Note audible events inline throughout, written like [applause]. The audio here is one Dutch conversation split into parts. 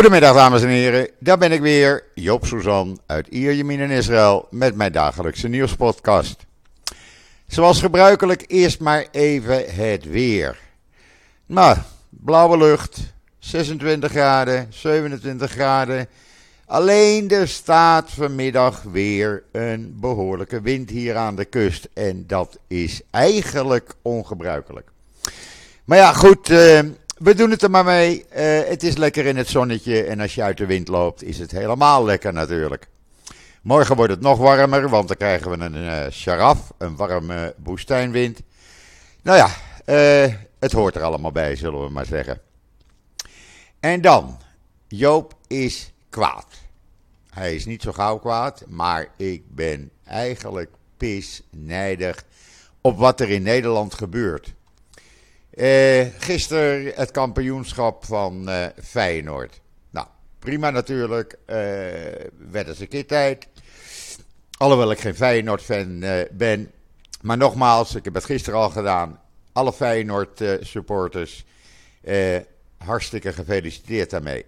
Goedemiddag dames en heren, daar ben ik weer, Joop Suzan uit Ierjemien in Israël met mijn dagelijkse nieuwspodcast. Zoals gebruikelijk eerst maar even het weer. Nou, blauwe lucht, 26 graden, 27 graden. Alleen er staat vanmiddag weer een behoorlijke wind hier aan de kust en dat is eigenlijk ongebruikelijk. Maar ja, goed, eh, we doen het er maar mee. Eh, het is lekker in het zonnetje en als je uit de wind loopt is het helemaal lekker natuurlijk. Morgen wordt het nog warmer, want dan krijgen we een uh, sharaf, een warme woestijnwind. Nou ja, uh, het hoort er allemaal bij, zullen we maar zeggen. En dan, Joop is kwaad. Hij is niet zo gauw kwaad, maar ik ben eigenlijk pisnijdig op wat er in Nederland gebeurt. Uh, gisteren het kampioenschap van uh, Feyenoord. Nou, prima natuurlijk. Uh, werd eens een keer tijd. Alhoewel ik geen Feyenoord-fan ben. Maar nogmaals, ik heb het gisteren al gedaan. Alle Feyenoord-supporters, hartstikke gefeliciteerd daarmee.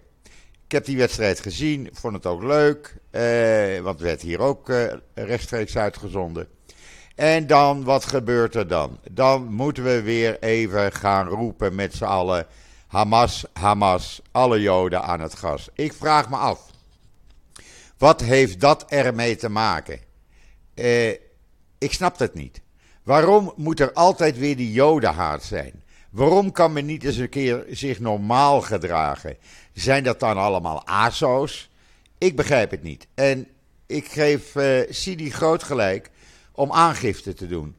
Ik heb die wedstrijd gezien, vond het ook leuk. want het werd hier ook rechtstreeks uitgezonden. En dan, wat gebeurt er dan? Dan moeten we weer even gaan roepen met z'n allen: Hamas, Hamas, alle Joden aan het gas. Ik vraag me af, wat heeft dat ermee te maken? Eh, ik snap het niet. Waarom moet er altijd weer die Jodenhaat zijn? Waarom kan men niet eens een keer zich normaal gedragen? Zijn dat dan allemaal ASO's? Ik begrijp het niet. En ik geef uh, Sidi groot gelijk om aangifte te doen.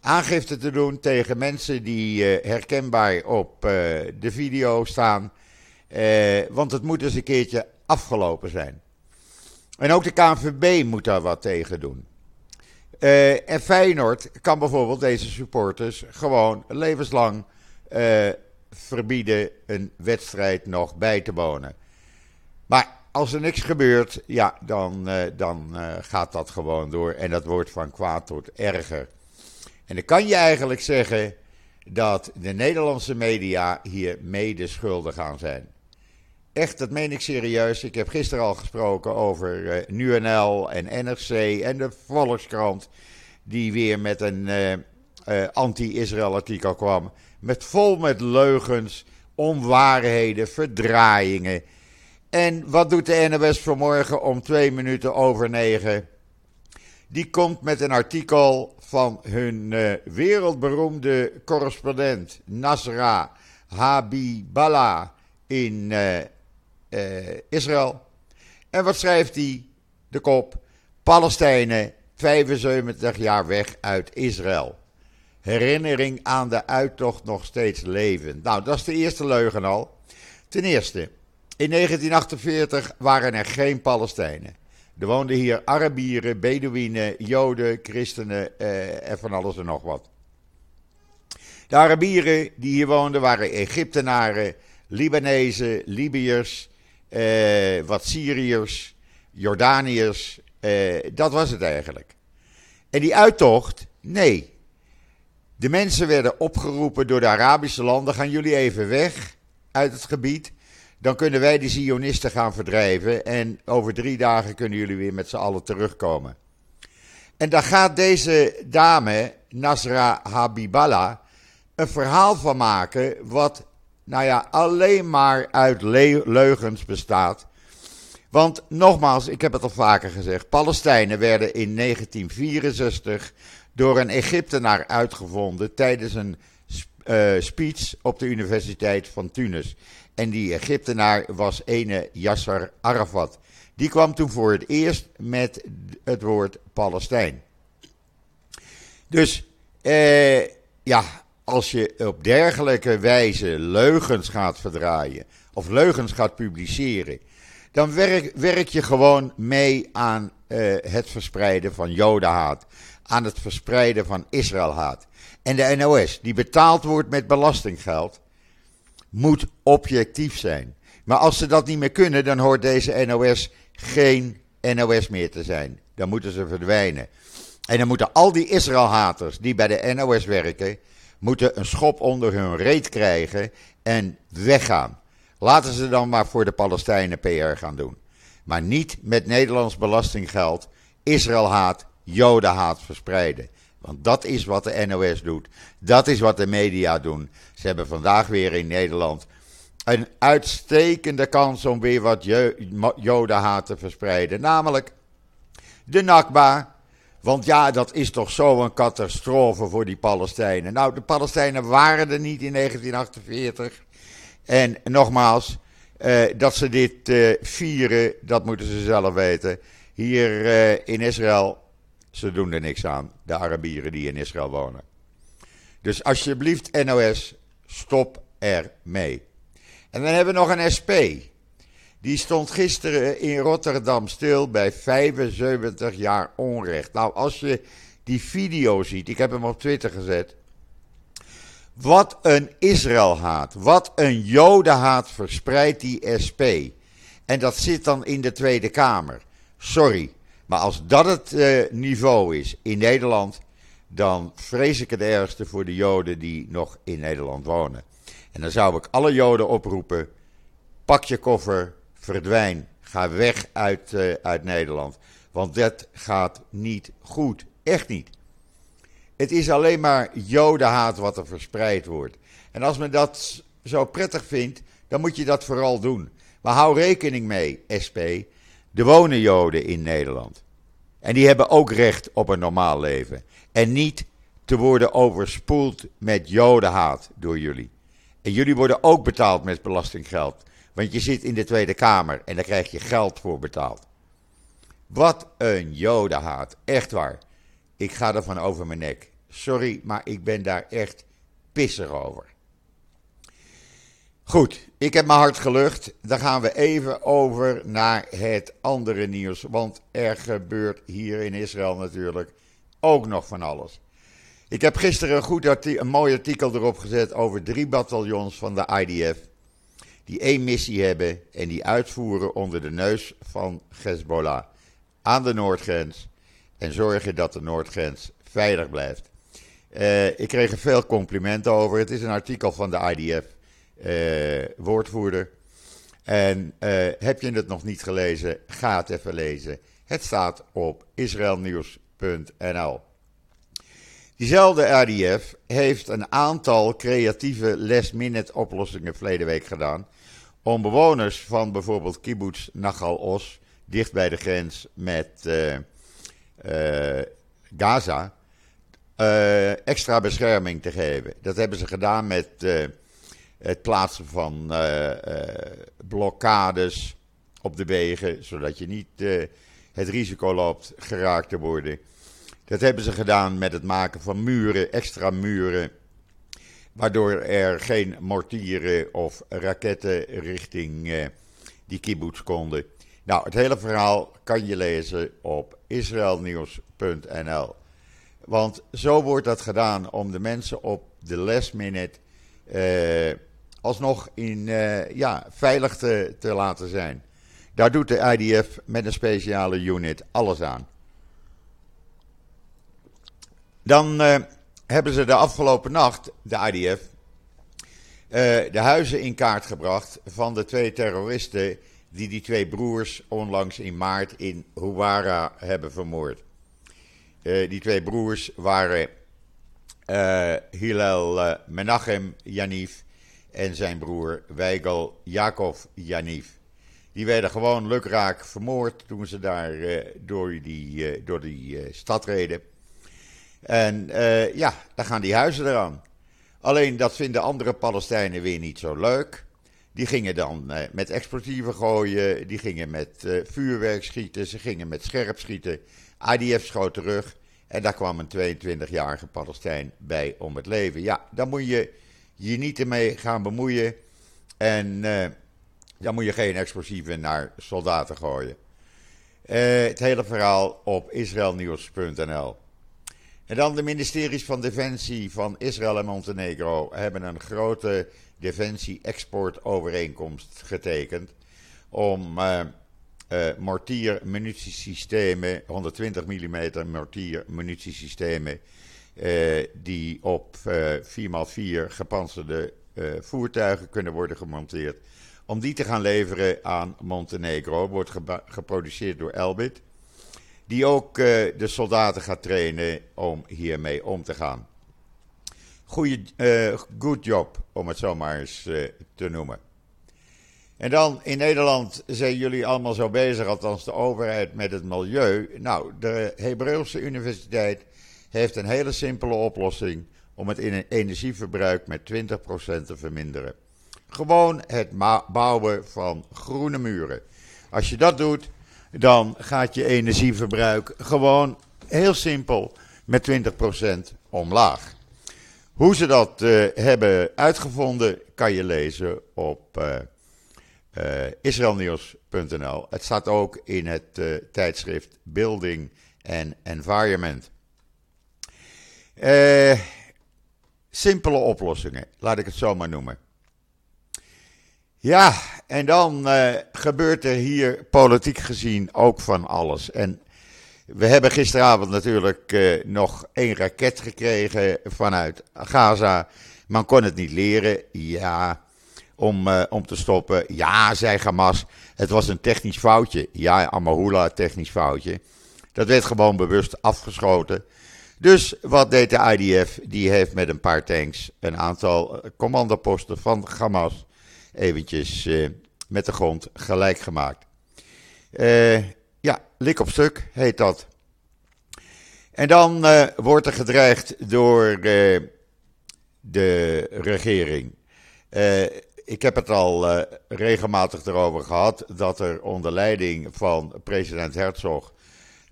Aangifte te doen tegen mensen die uh, herkenbaar op uh, de video staan. Uh, want het moet eens een keertje afgelopen zijn. En ook de KNVB moet daar wat tegen doen. en Feyenoord kan bijvoorbeeld deze supporters gewoon levenslang verbieden een wedstrijd nog bij te wonen. Maar als er niks gebeurt, ja, dan, uh, dan uh, gaat dat gewoon door. En dat wordt van kwaad tot erger. En dan kan je eigenlijk zeggen dat de Nederlandse media hier mede schuldig aan zijn. Echt, dat meen ik serieus. Ik heb gisteren al gesproken over uh, NuNL en NRC en de Volkskrant. Die weer met een anti-Israël artikel kwam. Met vol met leugens, onwaarheden, verdraaiingen. En wat doet de NOS vanmorgen om twee minuten over negen? Die komt met een artikel van hun uh, wereldberoemde correspondent Nasra Habiballah in uh, uh, Israël. En wat schrijft hij? De kop: Palestijnen 75 jaar weg uit Israël. Herinnering aan de uittocht nog steeds levend. Nou, dat is de eerste leugen al. Ten eerste, in 1948 waren er geen Palestijnen. Er woonden hier Arabieren, Bedouinen, Joden, Christenen eh, en van alles en nog wat. De Arabieren die hier woonden waren Egyptenaren, Libanezen, Libiërs, eh, wat Syriërs, Jordaniërs. Eh, dat was het eigenlijk. En die uittocht, nee. De mensen werden opgeroepen door de Arabische landen: gaan jullie even weg uit het gebied. Dan kunnen wij de Zionisten gaan verdrijven. En over drie dagen kunnen jullie weer met z'n allen terugkomen. En daar gaat deze dame, Nasra Habiballah, een verhaal van maken. Wat, nou ja, alleen maar uit leugens bestaat. Want nogmaals, ik heb het al vaker gezegd: Palestijnen werden in 1964 door een Egyptenaar uitgevonden tijdens een uh, speech op de Universiteit van Tunis. En die Egyptenaar was ene Yasser Arafat. Die kwam toen voor het eerst met het woord Palestijn. Dus eh, ja, als je op dergelijke wijze leugens gaat verdraaien of leugens gaat publiceren, dan werk, werk je gewoon mee aan eh, het verspreiden van Jodenhaat, aan het verspreiden van Israëlhaat. En de NOS, die betaald wordt met belastinggeld, moet objectief zijn. Maar als ze dat niet meer kunnen, dan hoort deze NOS geen NOS meer te zijn. Dan moeten ze verdwijnen. En dan moeten al die Israëlhaters die bij de NOS werken, moeten een schop onder hun reet krijgen en weggaan. Laten ze dan maar voor de Palestijnen PR gaan doen. Maar niet met Nederlands belastinggeld Israël haat, Joden haat verspreiden. Want dat is wat de NOS doet. Dat is wat de media doen. Ze hebben vandaag weer in Nederland een uitstekende kans om weer wat Jodenhaat te verspreiden. Namelijk de Nakba. Want ja, dat is toch zo'n catastrofe voor die Palestijnen. Nou, de Palestijnen waren er niet in 1948. En nogmaals, eh, dat ze dit eh, vieren, dat moeten ze zelf weten. Hier eh, in Israël, ze doen er niks aan, de Arabieren die in Israël wonen. Dus alsjeblieft, NOS, stop er mee. En dan hebben we nog een SP. Die stond gisteren in Rotterdam stil bij 75 jaar onrecht. Nou, als je die video ziet, ik heb hem op Twitter gezet. Wat een Israëlhaat, wat een Jodenhaat verspreidt die SP. En dat zit dan in de Tweede Kamer. Sorry, maar als dat het uh, niveau is in Nederland, dan vrees ik het ergste voor de Joden die nog in Nederland wonen. En dan zou ik alle Joden oproepen: pak je koffer, verdwijn, ga weg uit, uh, uit Nederland. Want dat gaat niet goed. Echt niet. Het is alleen maar Jodenhaat wat er verspreid wordt. En als men dat zo prettig vindt, dan moet je dat vooral doen. Maar hou rekening mee, SP. Er wonen Joden in Nederland. En die hebben ook recht op een normaal leven. En niet te worden overspoeld met Jodenhaat door jullie. En jullie worden ook betaald met belastinggeld. Want je zit in de Tweede Kamer en daar krijg je geld voor betaald. Wat een jodenhaat. Echt waar. Ik ga er van over mijn nek. Sorry, maar ik ben daar echt pissig over. Goed, ik heb mijn hart gelucht. Dan gaan we even over naar het andere nieuws. Want er gebeurt hier in Israël natuurlijk ook nog van alles. Ik heb gisteren een, een mooi artikel erop gezet over drie bataljons van de IDF. Die één missie hebben en die uitvoeren onder de neus van Hezbollah. Aan de noordgrens. En zorgen dat de noordgrens veilig blijft. Uh, ik kreeg er veel complimenten over. Het is een artikel van de IDF-woordvoerder. Eh, en uh, heb je het nog niet gelezen, ga het even lezen. Het staat op israelnieuws.nl. Diezelfde RDF heeft een aantal creatieve last-minute oplossingen verleden week gedaan. Om bewoners van bijvoorbeeld kibbutz Nachal Os, dicht bij de grens met uh, Gaza, extra bescherming te geven. Dat hebben ze gedaan met het plaatsen van blokkades op de wegen, zodat je niet het risico loopt geraakt te worden. Dat hebben ze gedaan met het maken van muren, extra muren, waardoor er geen mortieren of raketten richting die kibbutz konden. Nou, het hele verhaal kan je lezen op israelnieuws.nl. Want zo wordt dat gedaan om de mensen op de last minute alsnog in, uh, ja, veilig te, te laten zijn. Daar doet de IDF met een speciale unit alles aan. Dan uh, hebben ze de afgelopen nacht, de IDF, uh, de huizen in kaart gebracht van de twee terroristen die die twee broers onlangs in maart in Huwara hebben vermoord. Die twee broers waren Hillel Menachem Yaniv en zijn broer Weigel Jacob Yaniv. Die werden gewoon lukraak vermoord toen ze daar door die, door die stad reden. En ja, dan gaan die huizen eraan. Alleen dat vinden andere Palestijnen weer niet zo leuk. Die gingen dan met explosieven gooien, die gingen met vuurwerk schieten, ze gingen met scherp schieten. IDF schoot terug en daar kwam een 22-jarige Palestijn bij om het leven. Ja, dan moet je je niet ermee gaan bemoeien en dan moet je geen explosieven naar soldaten gooien. het hele verhaal op israelnieuws.nl en dan de ministeries van Defensie van Israël en Montenegro hebben een grote defensie-exportovereenkomst getekend. Om uh, mortier-munitiesystemen, 120 mm mortier-munitiesystemen, die op 4x4 gepantserde voertuigen kunnen worden gemonteerd, om die te gaan leveren aan Montenegro. Wordt geproduceerd door Elbit. Die ook de soldaten gaat trainen om hiermee om te gaan. Goeie, good job, om het zo maar eens te noemen. En dan in Nederland zijn jullie allemaal zo bezig, althans de overheid, met het milieu. Nou, de Hebreeuwse Universiteit heeft een hele simpele oplossing om het energieverbruik met 20% te verminderen. Gewoon het bouwen van groene muren. Als je dat doet, dan gaat je energieverbruik gewoon heel simpel met 20% omlaag. Hoe ze dat uh, hebben uitgevonden, kan je lezen op uh, uh, israelnieuws.nl. Het staat ook in het tijdschrift Building and Environment. Uh, simpele oplossingen, laat ik het zo maar noemen. Ja, en dan uh, gebeurt er hier politiek gezien ook van alles. En we hebben gisteravond natuurlijk uh, nog één raket gekregen vanuit Gaza. Man kon het niet leren, ja, om, om te stoppen. Ja, zei Hamas, het was een technisch foutje. Ja, Amahula, technisch foutje. Dat werd gewoon bewust afgeschoten. Dus wat deed de IDF? Die heeft met een paar tanks een aantal eh, commandoposten van Hamas eventjes uh, met de grond gelijk gemaakt. Uh, ja, lik op stuk heet dat. En dan wordt er gedreigd door de regering. ik heb het al regelmatig erover gehad dat er onder leiding van president Herzog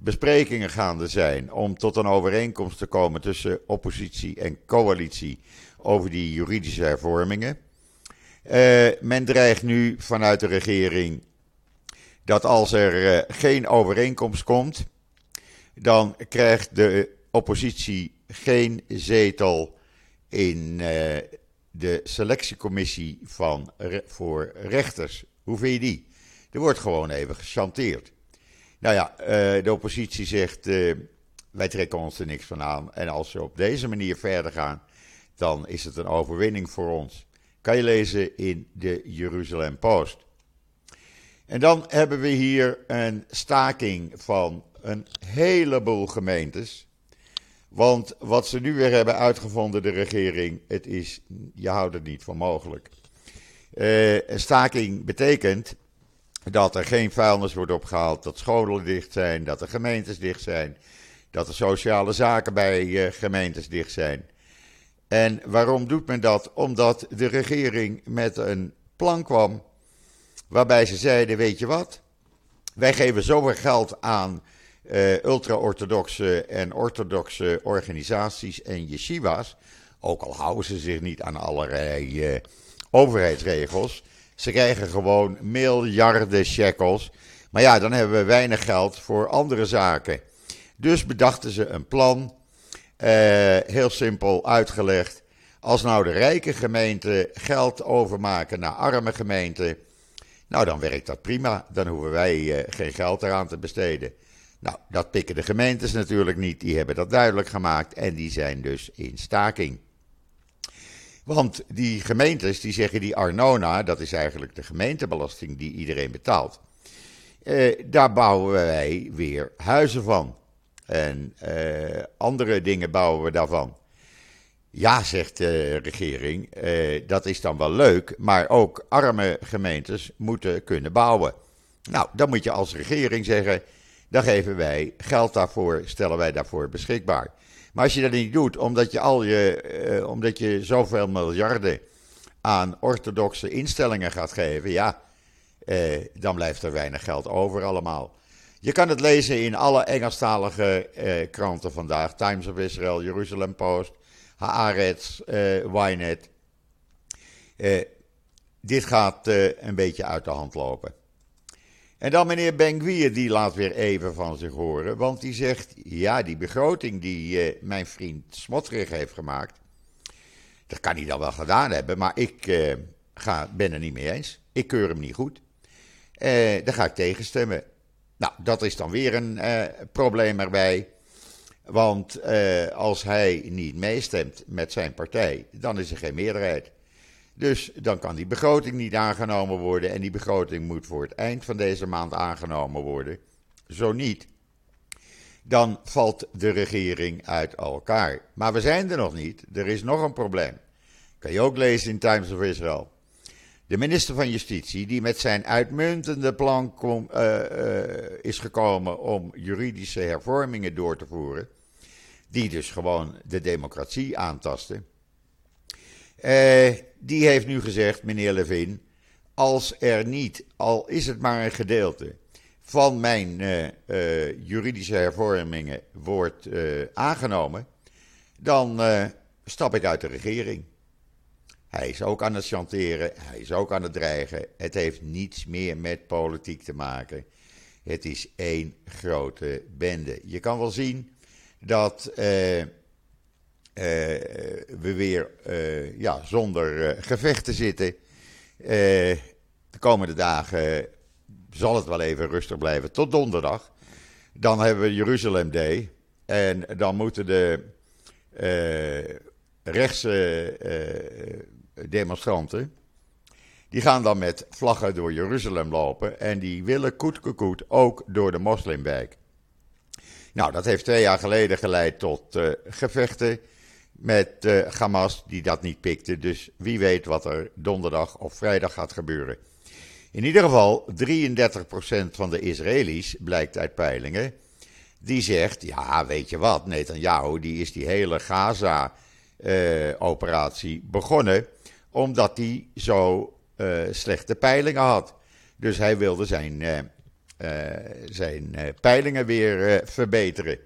besprekingen gaande zijn om tot een overeenkomst te komen tussen oppositie en coalitie over die juridische hervormingen. Uh, men dreigt nu vanuit de regering dat als er uh, geen overeenkomst komt, dan krijgt de oppositie geen zetel in uh, de selectiecommissie van, voor rechters. Hoe vind je die? Er wordt gewoon even gechanteerd. Nou ja, uh, de oppositie zegt, uh, wij trekken ons er niks van aan. En als we op deze manier verder gaan, dan is het een overwinning voor ons. Kan je lezen in de Jeruzalem Post. En dan hebben we hier een staking van een heleboel gemeentes. Want wat ze nu weer hebben uitgevonden, de regering, het is, je houdt het niet voor mogelijk. Uh, een staking betekent dat er geen vuilnis wordt opgehaald, dat scholen dicht zijn, dat de gemeentes dicht zijn, dat de sociale zaken bij uh, gemeentes dicht zijn. En waarom doet men dat? Omdat de regering met een plan kwam waarbij ze zeiden: Weet je wat? Wij geven zoveel geld aan uh, ultra-orthodoxe en orthodoxe organisaties en yeshivas. Ook al houden ze zich niet aan allerlei uh, overheidsregels. Ze krijgen gewoon miljarden shekels. Maar ja, dan hebben we weinig geld voor andere zaken. Dus bedachten ze een plan, eh, heel simpel uitgelegd. Als nou de rijke gemeenten geld overmaken naar arme gemeenten, nou dan werkt dat prima. Dan hoeven wij eh, geen geld eraan te besteden. Nou, dat pikken de gemeentes natuurlijk niet. Die hebben dat duidelijk gemaakt en die zijn dus in staking. Want die gemeentes die zeggen die Arnona, dat is eigenlijk de gemeentebelasting die iedereen betaalt. Eh, daar bouwen wij weer huizen van. En eh, andere dingen bouwen we daarvan. Ja, zegt de regering, eh, dat is dan wel leuk, maar ook arme gemeentes moeten kunnen bouwen. Nou, dan moet je als regering zeggen, dan geven wij geld daarvoor, stellen wij daarvoor beschikbaar. Maar als je dat niet doet, omdat je, al je, uh, omdat je zoveel miljarden aan orthodoxe instellingen gaat geven, ja, uh, dan blijft er weinig geld over allemaal. Je kan het lezen in alle Engelstalige uh, kranten vandaag: Times of Israel, Jerusalem Post, Haaretz, Ynet. dit gaat een beetje uit de hand lopen. En dan meneer Benguier, die laat weer even van zich horen. Want die zegt, ja, die begroting die uh, mijn vriend Smotrich heeft gemaakt... dat kan hij dan wel gedaan hebben, maar ik uh, ga, ben er niet mee eens. Ik keur hem niet goed. Uh, daar ga ik tegenstemmen. Nou, dat is dan weer een probleem erbij. Want als hij niet meestemt met zijn partij, dan is er geen meerderheid. Dus dan kan die begroting niet aangenomen worden. En die begroting moet voor het eind van deze maand aangenomen worden. Zo niet, dan valt de regering uit elkaar. Maar we zijn er nog niet. Er is nog een probleem. Kan je ook lezen in Times of Israel. De minister van Justitie, die met zijn uitmuntende plan uh, uh, is gekomen om juridische hervormingen door te voeren, die dus gewoon de democratie aantasten, uh, die heeft nu gezegd, meneer Levin, als er niet, al is het maar een gedeelte, van mijn juridische hervormingen wordt aangenomen, dan stap ik uit de regering. Hij is ook aan het chanteren, hij is ook aan het dreigen. Het heeft niets meer met politiek te maken. Het is één grote bende. Je kan wel zien dat we weer uh, ja, zonder gevechten zitten. de komende dagen zal het wel even rustig blijven tot donderdag. Dan hebben we Jeruzalem Day. En dan moeten de rechtse demonstranten. Die gaan dan met vlaggen door Jeruzalem lopen en die willen koet ook door de moslimwijk. Nou, dat heeft twee jaar geleden geleid tot uh, gevechten met uh, Hamas, die dat niet pikte. Dus wie weet wat er donderdag of vrijdag gaat gebeuren. In ieder geval, 33% van de Israëli's, blijkt uit peilingen, die zegt, ja, weet je wat, Netanyahu, die is die hele Gaza-operatie begonnen omdat hij zo uh, slechte peilingen had. Dus hij wilde zijn, uh, zijn peilingen weer verbeteren.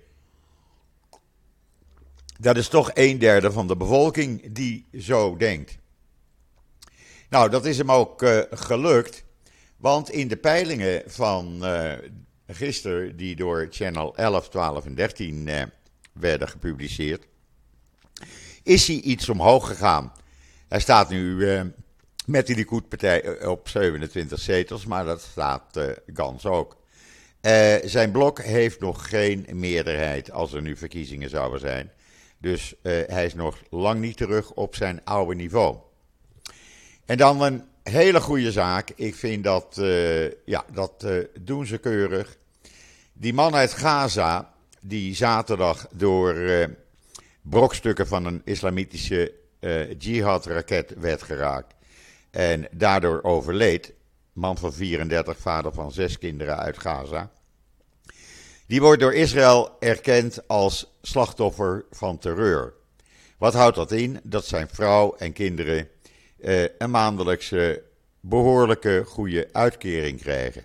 Dat is toch een derde van de bevolking die zo denkt. Nou, dat is hem ook gelukt. Want in de peilingen van gisteren, die door Channel 11, 12 en 13 werden gepubliceerd, is hij iets omhoog gegaan. Hij staat nu uh, met die Likud-partij eh, op 27 zetels, maar dat staat uh, Gans ook. Uh, zijn blok heeft nog geen meerderheid als er nu verkiezingen zouden zijn. Dus hij is nog lang niet terug op zijn oude niveau. En dan een hele goede zaak. Ik vind dat, ja, dat doen ze keurig. Die man uit Gaza, die zaterdag door brokstukken van een islamitische jihad-raket werd geraakt. En daardoor overleed. Man van 34, vader van zes kinderen uit Gaza. Die wordt door Israël erkend als slachtoffer van terreur. Wat houdt dat in? Dat zijn vrouw en kinderen uh, een maandelijkse behoorlijke goede uitkering krijgen.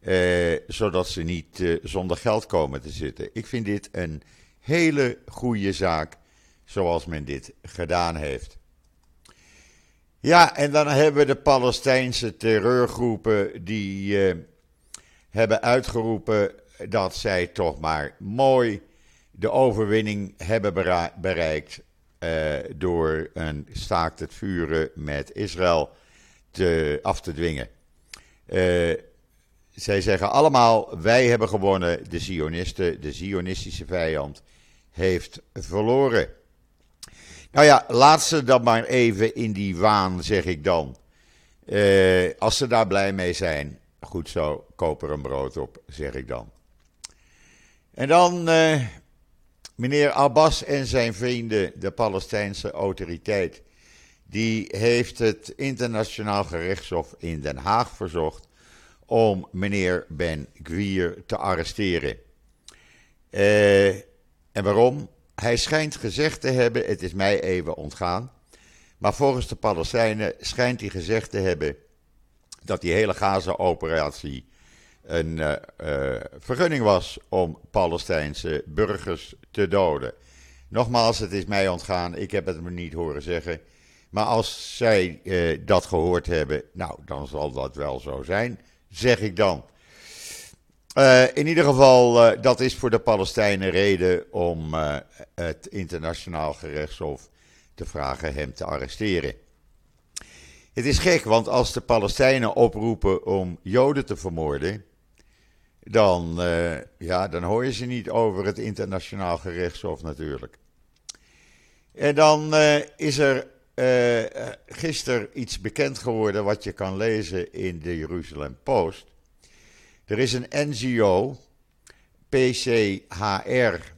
Uh, zodat ze niet uh, zonder geld komen te zitten. Ik vind dit een hele goede zaak zoals men dit gedaan heeft. Ja, en dan hebben we de Palestijnse terreurgroepen die hebben uitgeroepen dat zij toch maar mooi de overwinning hebben bereikt uh, door een staakt het vuren met Israël te, af te dwingen. Uh, zij zeggen allemaal: wij hebben gewonnen, de Zionisten, de Zionistische vijand, heeft verloren. Nou ja, laat ze dan maar even in die waan, zeg ik dan. Uh, als ze daar blij mee zijn, goed zo, koop er een brood op, zeg ik dan. En dan uh, meneer Abbas en zijn vrienden, de Palestijnse autoriteit, die heeft het internationaal gerechtshof in Den Haag verzocht om meneer Ben Gwier te arresteren. Uh, en waarom? Hij schijnt gezegd te hebben, het is mij even ontgaan, maar volgens de Palestijnen schijnt hij gezegd te hebben dat die hele Gaza-operatie een uh, uh, vergunning was om Palestijnse burgers te doden. Nogmaals, het is mij ontgaan, ik heb het me niet horen zeggen. Maar als zij uh, dat gehoord hebben, nou, dan zal dat wel zo zijn, zeg ik dan. In ieder geval, dat is voor de Palestijnen reden om het internationaal gerechtshof te vragen hem te arresteren. Het is gek, want als de Palestijnen oproepen om Joden te vermoorden, dan, ja, dan hoor je ze niet over het internationaal gerechtshof natuurlijk. En dan is er uh, gisteren iets bekend geworden wat je kan lezen in de Jeruzalem Post. Er is een NGO, PCHR,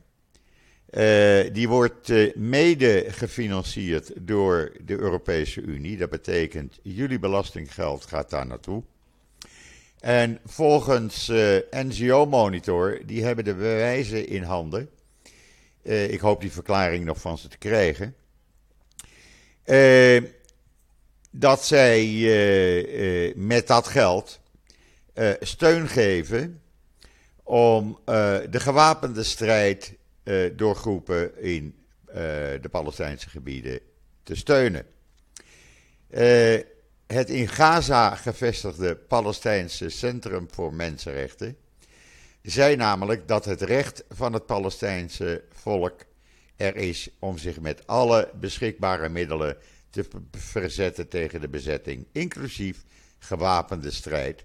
die wordt mede gefinancierd door de Europese Unie. Dat betekent, jullie belastinggeld gaat daar naartoe. En volgens NGO Monitor, die hebben de bewijzen in handen. ik hoop die verklaring nog van ze te krijgen uh, dat zij uh, uh, met dat geld steun geven om de gewapende strijd door groepen in de Palestijnse gebieden te steunen. Het in Gaza gevestigde Palestijnse Centrum voor Mensenrechten zei namelijk dat het recht van het Palestijnse volk er is om zich met alle beschikbare middelen te verzetten tegen de bezetting, inclusief gewapende strijd.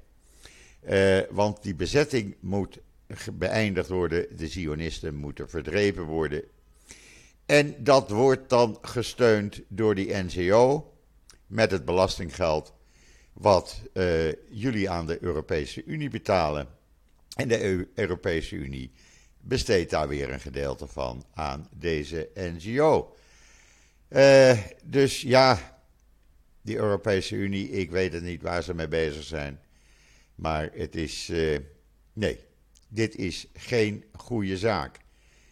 Uh, want die bezetting moet beëindigd worden, de Zionisten moeten verdreven worden. En dat wordt dan gesteund door die NGO met het belastinggeld wat uh, jullie aan de Europese Unie betalen. En de Europese Unie besteedt daar weer een gedeelte van aan deze NGO. Uh, dus ja, die Europese Unie, ik weet het niet waar ze mee bezig zijn. Maar het is. Uh, nee, dit is geen goede zaak.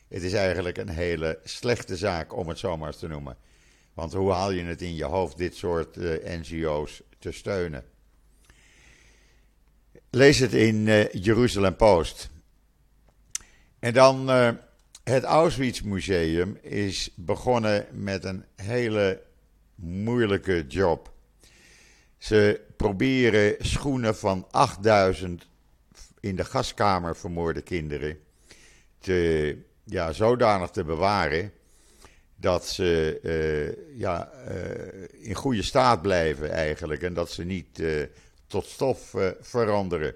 Het is eigenlijk een hele slechte zaak, om het zo maar eens te noemen. Want hoe haal je het in je hoofd dit soort uh, NGO's te steunen? Lees het in Jeruzalem Post. En dan uh, het Auschwitz Museum is begonnen met een hele moeilijke job. Ze proberen schoenen van 8000 in de gaskamer vermoorde kinderen te, ja, zodanig te bewaren dat ze uh, ja, uh, in goede staat blijven eigenlijk en dat ze niet uh, tot stof veranderen.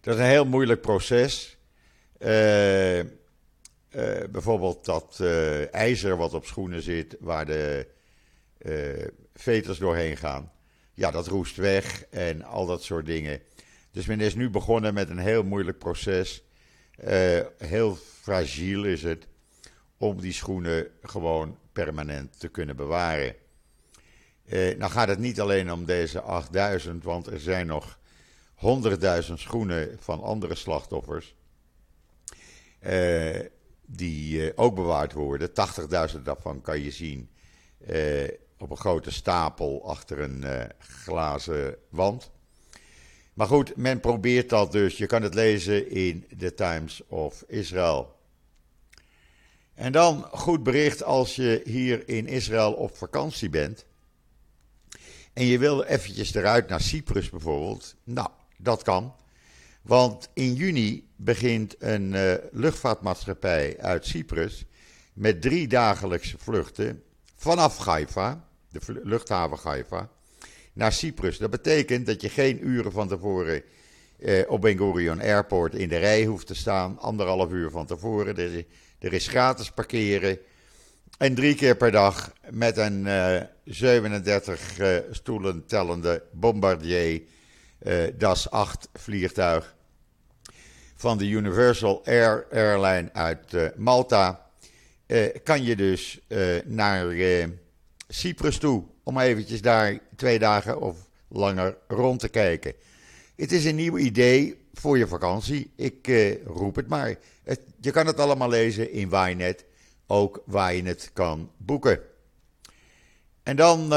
Dat is een heel moeilijk proces. Bijvoorbeeld dat ijzer wat op schoenen zit, waar de veters doorheen gaan. Ja, dat roest weg en al dat soort dingen. Dus men is nu begonnen met een heel moeilijk proces. heel fragiel is het om die schoenen gewoon permanent te kunnen bewaren. nou gaat het niet alleen om deze 8000, want er zijn nog 100.000 schoenen van andere slachtoffers. Uh, die uh, ook bewaard worden. 80.000 daarvan kan je zien uh, op een grote stapel achter een glazen wand. Maar goed, men probeert dat dus. Je kan het lezen in The Times of Israel. En dan goed bericht als je hier in Israël op vakantie bent. En je wil eventjes eruit naar Cyprus bijvoorbeeld. Nou, dat kan. Want in juni begint een uh, luchtvaartmaatschappij uit Cyprus met drie dagelijkse vluchten vanaf Haifa, de luchthaven Haifa, naar Cyprus. Dat betekent dat je geen uren van tevoren uh, op Ben Gurion Airport in de rij hoeft te staan, anderhalf uur van tevoren. Er is, er is gratis parkeren. En drie keer per dag met een uh, 37 stoelen tellende Bombardier uh, DAS 8 vliegtuig van de Universal Air Airline uit Malta. Kan je dus naar Cyprus toe om eventjes daar twee dagen of langer rond te kijken. Het is een nieuw idee voor je vakantie. Ik roep het maar. Je kan het allemaal lezen in Wynet, ook waar je het kan boeken. En dan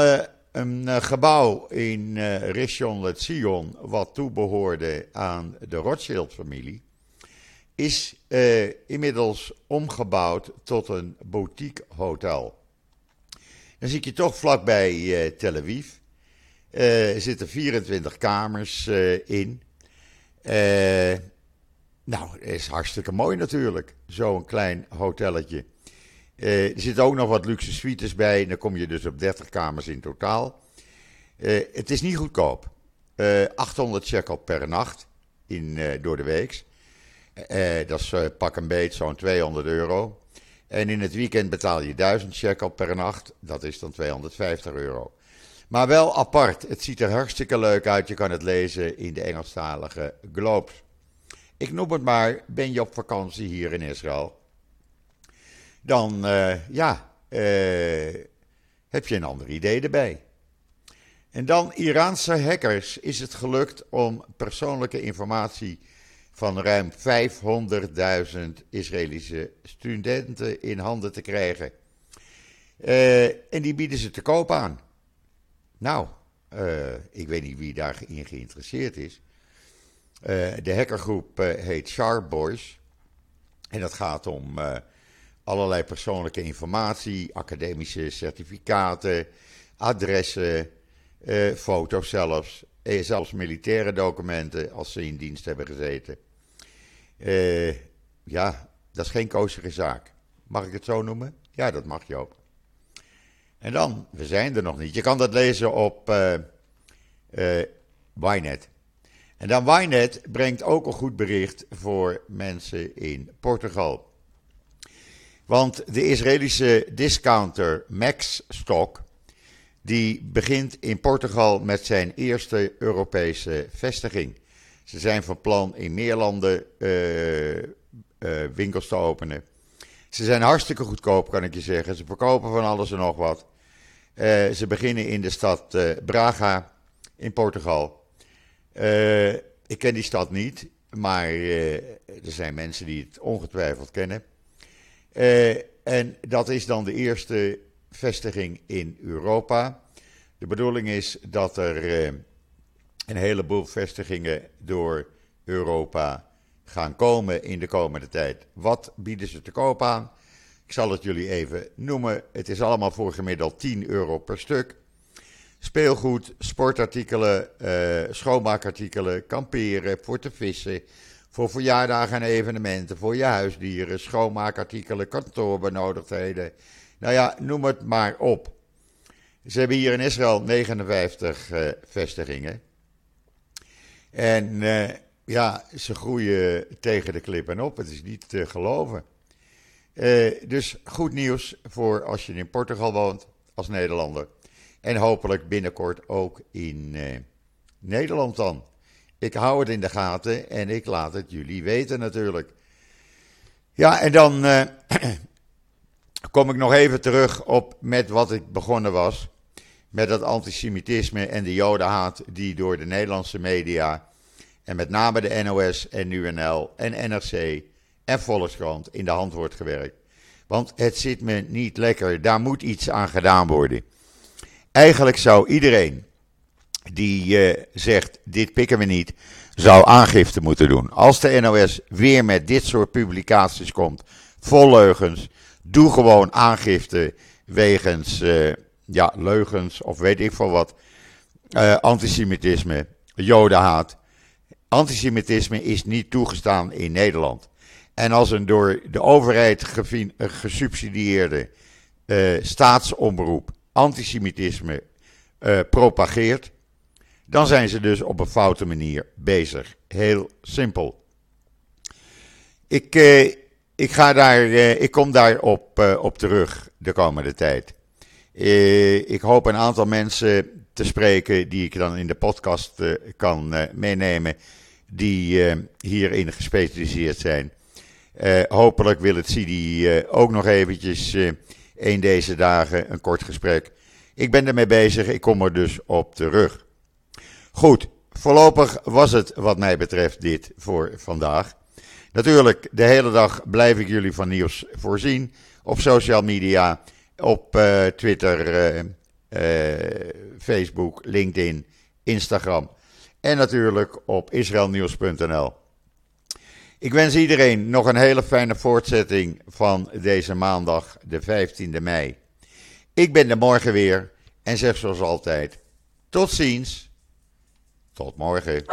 een uh, gebouw in uh, Rishon LeZion, wat toebehoorde aan de Rothschild-familie, is inmiddels omgebouwd tot een boutique hotel. Dan zit je toch vlakbij Tel Aviv. er zitten 24 kamers in. Nou, het is hartstikke mooi natuurlijk, zo'n klein hotelletje. Uh, er zitten ook nog wat luxe suites bij. En dan kom je dus op 30 kamers in totaal. Uh, het is niet goedkoop. Uh, eh, 800 shekel per nacht in, door de week. dat is pak een beet zo'n 200 euro. En in het weekend betaal je 1000 shekel per nacht. Dat is dan 250 euro. Maar wel apart. Het ziet er hartstikke leuk uit. Je kan het lezen in de Engelstalige Globes. Ik noem het maar, ben je op vakantie hier in Israël? Dan, uh, ja, uh, heb je een ander idee erbij. En dan Iraanse hackers is het gelukt om persoonlijke informatie van ruim 500.000 Israëlische studenten in handen te krijgen. Uh, en die bieden ze te koop aan. Nou, uh, ik weet niet wie daarin geïnteresseerd is. Uh, de hackergroep heet Sharp Boys. En dat gaat om allerlei persoonlijke informatie, academische certificaten, adressen, foto's zelfs. Zelfs militaire documenten als ze in dienst hebben gezeten. Ja, dat is geen koosere zaak. Mag ik het zo noemen? Ja, dat mag je ook. En dan, we zijn er nog niet. Je kan dat lezen op uh. En dan Ynet brengt ook een goed bericht voor mensen in Portugal. Want de Israëlische discounter Max Stock, die begint in Portugal met zijn eerste Europese vestiging. Ze zijn van plan in meer landen uh, winkels te openen. Ze zijn hartstikke goedkoop, kan ik je zeggen. Ze verkopen van alles en nog wat. Uh, ze beginnen in de stad Braga in Portugal. ik ken die stad niet, maar er zijn mensen die het ongetwijfeld kennen. en dat is dan de eerste vestiging in Europa. De bedoeling is dat er een heleboel vestigingen door Europa gaan komen in de komende tijd. Wat bieden ze te koop aan? Ik zal het jullie even noemen. Het is allemaal voor gemiddeld 10 euro per stuk. Speelgoed, sportartikelen, uh, schoonmaakartikelen, kamperen, voor te vissen, voor verjaardagen en evenementen, voor je huisdieren, schoonmaakartikelen, kantoorbenodigdheden. Nou ja, noem het maar op. Ze hebben hier in Israël 59 uh, vestigingen. En uh, ja, ze groeien tegen de klippen op. Het is niet te geloven. Uh, dus goed nieuws voor als je in Portugal woont als Nederlander. En hopelijk binnenkort ook in uh, Nederland dan. Ik hou het in de gaten en ik laat het jullie weten natuurlijk. Ja, en dan [clears throat] kom ik nog even terug op met wat ik begonnen was met dat antisemitisme en de jodenhaat die door de Nederlandse media en met name de NOS en UNL en NRC en Volkskrant in de hand wordt gewerkt. Want het zit me niet lekker, daar moet iets aan gedaan worden. Eigenlijk zou iedereen die uh, zegt dit pikken we niet, zou aangifte moeten doen. Als de NOS weer met dit soort publicaties komt, vol leugens, doe gewoon aangifte wegens uh, ja, leugens of weet ik veel wat. Uh, antisemitisme, jodenhaat. Antisemitisme is niet toegestaan in Nederland. En als een door de overheid gesubsidieerde uh, staatsomroep antisemitisme uh, propageert, dan zijn ze dus op een foute manier bezig. Heel simpel. Ik, ik, ga daar, ik kom daar op, op terug de komende tijd. Ik hoop een aantal mensen te spreken die ik dan in de podcast kan meenemen, die hierin gespecialiseerd zijn. Hopelijk wil het Sidi ook nog eventjes een deze dagen een kort gesprek. Ik ben ermee bezig, ik kom er dus op terug. Goed, voorlopig was het wat mij betreft dit voor vandaag. Natuurlijk, de hele dag blijf ik jullie van nieuws voorzien op social media op uh, Twitter, uh, Facebook, LinkedIn, Instagram en natuurlijk op israelnieuws.nl. Ik wens iedereen nog een hele fijne voortzetting van deze maandag, de 15e mei. Ik ben er morgen weer en zeg zoals altijd: tot ziens, tot morgen.